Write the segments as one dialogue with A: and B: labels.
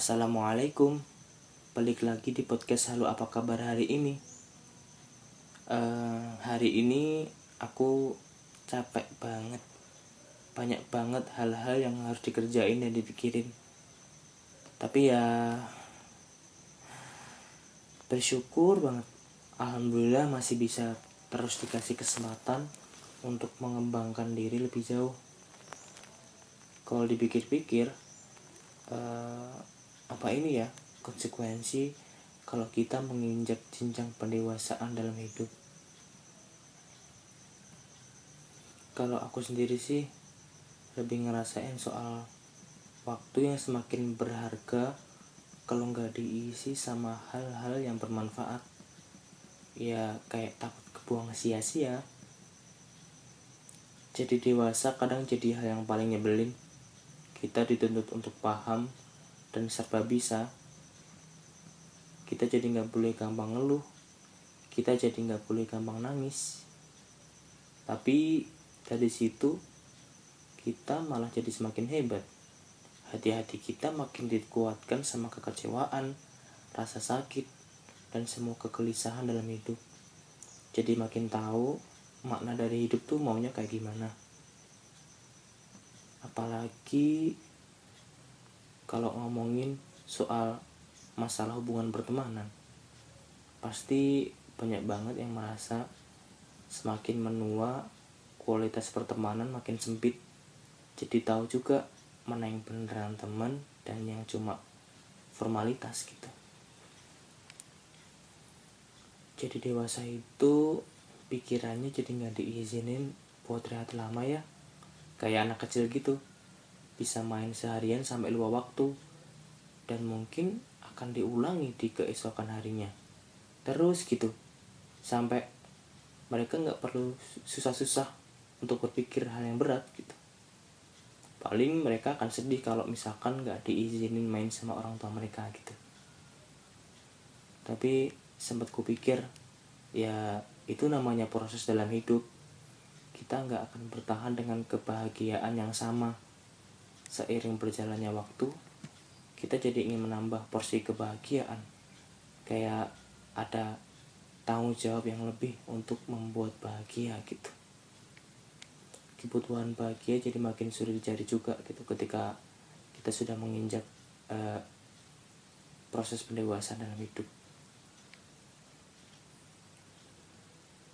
A: Assalamualaikum. Balik lagi di podcast Halo apa kabar hari ini? Uh, Hari ini aku capek banget. Banyak banget hal-hal yang harus dikerjain dan dipikirin. Tapi ya Bersyukur banget. Alhamdulillah masih bisa terus dikasih kesempatan Untuk mengembangkan diri lebih jauh. Kalau dipikir-pikir uh, apa ini ya konsekuensi kalau kita menginjak jenjang pendewasaan dalam hidup? Kalau aku sendiri sih lebih ngerasain soal waktu yang semakin berharga kalau nggak diisi sama hal-hal yang bermanfaat. Ya kayak takut kebuang sia-sia. Jadi dewasa kadang jadi hal yang paling nyebelin. Kita dituntut untuk paham dan serba bisa. Kita jadi nggak boleh gampang ngeluh. Kita jadi nggak boleh gampang nangis. Tapi dari situ kita malah jadi semakin hebat. Hati-hati kita makin dikuatkan sama kekecewaan rasa sakit dan semua kegelisahan dalam hidup. Jadi makin tahu makna dari hidup tuh maunya kayak gimana. Apalagi kalau ngomongin soal masalah hubungan pertemanan pasti banyak banget yang merasa semakin menua kualitas pertemanan makin sempit. Jadi tahu juga mana yang beneran teman dan yang cuma formalitas gitu. Jadi dewasa itu pikirannya jadi nggak diizinin buat rehat lama ya. Kayak anak kecil gitu bisa main seharian sampai luar waktu. Dan mungkin akan diulangi di keesokan harinya. Terus gitu. Sampai mereka nggak perlu susah-susah untuk berpikir hal yang berat gitu. Paling mereka akan sedih kalau misalkan nggak diizinin main sama orang tua mereka gitu. Tapi sempat kupikir ya itu namanya proses dalam hidup. Kita nggak akan bertahan dengan kebahagiaan yang sama seiring berjalannya waktu kita jadi ingin menambah porsi kebahagiaan. Kayak ada tanggung jawab yang lebih untuk membuat bahagia gitu. Kebutuhan bahagia jadi makin sulit dicari juga gitu ketika kita sudah menginjak uh, proses pendewasaan dalam hidup.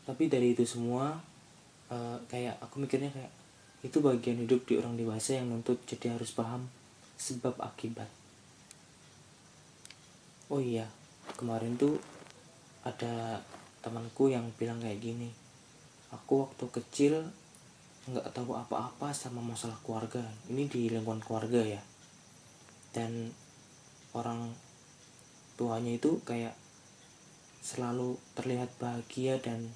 A: Tapi dari itu semua uh, kayak aku mikirnya kayak itu bagian hidup di orang dewasa yang nuntut jadi harus paham sebab akibat. Oh iya kemarin tuh ada temanku yang bilang kayak gini aku waktu kecil nggak tahu apa-apa sama masalah keluarga. Ini di lingkungan keluarga ya. Dan orang tuanya itu kayak selalu terlihat bahagia dan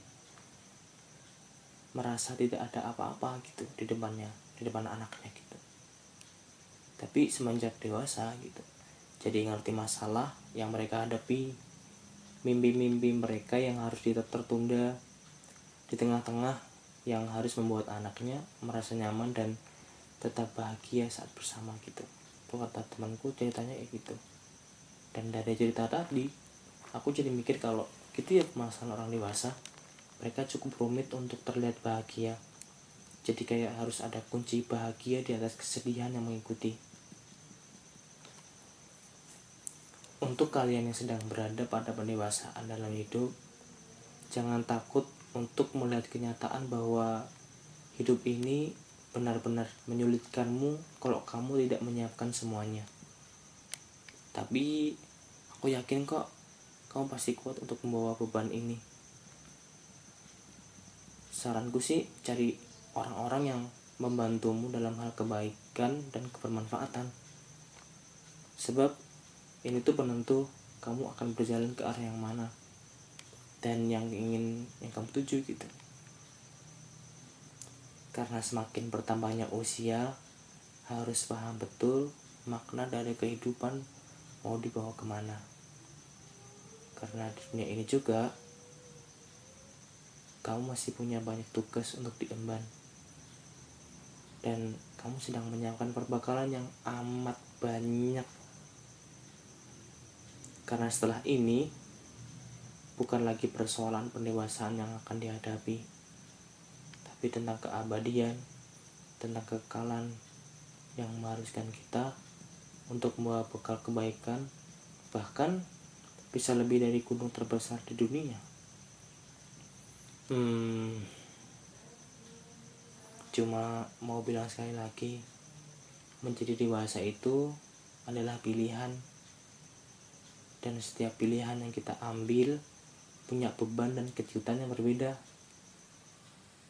A: merasa tidak ada apa-apa gitu di depannya di depan anaknya gitu. Tapi semenjak dewasa gitu jadi ngerti masalah yang mereka hadapi mimpi-mimpi mereka yang harus tertunda di tengah-tengah yang harus membuat anaknya merasa nyaman dan tetap bahagia saat bersama gitu. Itu kata temanku ceritanya kayak gitu. Dan dari cerita tadi aku jadi mikir kalau gitu ya masalah orang dewasa mereka cukup rumit untuk terlihat bahagia. Jadi kayak harus ada kunci bahagia di atas kesedihan yang mengikuti. Untuk kalian yang sedang berada pada pendewasaan dalam hidup, jangan takut untuk melihat kenyataan bahwa hidup ini benar-benar menyulitkanmu kalau kamu tidak menyiapkan semuanya. Tapi aku yakin kok kamu pasti kuat untuk membawa beban ini saranku sih cari orang-orang yang membantumu dalam hal kebaikan dan kebermanfaatan. Sebab ini tuh penentu kamu akan berjalan ke arah yang mana dan yang ingin yang kamu tuju gitu. Karena semakin bertambahnya usia harus paham betul makna dari kehidupan mau dibawa ke mana. Karena dunia ini juga kamu masih punya banyak tugas untuk diemban. Dan kamu sedang menyiapkan perbakalan yang amat banyak. Karena setelah ini bukan lagi persoalan pendewasaan yang akan dihadapi tapi tentang keabadian tentang kekekalan yang mengharuskan kita untuk membawa bekal kebaikan bahkan bisa lebih dari gunung terbesar di dunia hmm, cuma mau bilang sekali lagi menjadi dewasa itu adalah pilihan. Dan setiap pilihan yang kita ambil punya beban dan kejutan yang berbeda.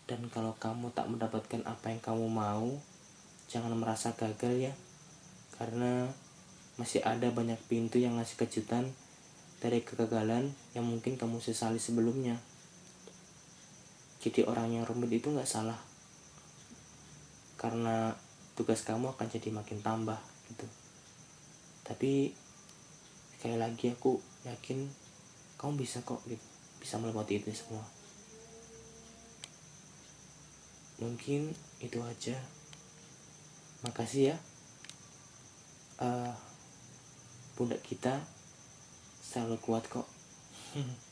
A: Dan kalau kamu tak mendapatkan apa yang kamu mau jangan merasa gagal ya. Karena masih ada banyak pintu yang ngasih kejutan dari kegagalan yang mungkin kamu sesali sebelumnya jadi orang yang rumit itu nggak salah. Karena tugas kamu akan jadi makin tambah gitu. Tapi sekali lagi aku yakin kamu bisa kok gitu. Bisa melewati itu semua. Mungkin itu aja. Makasih ya. Uh, pundak kita selalu kuat kok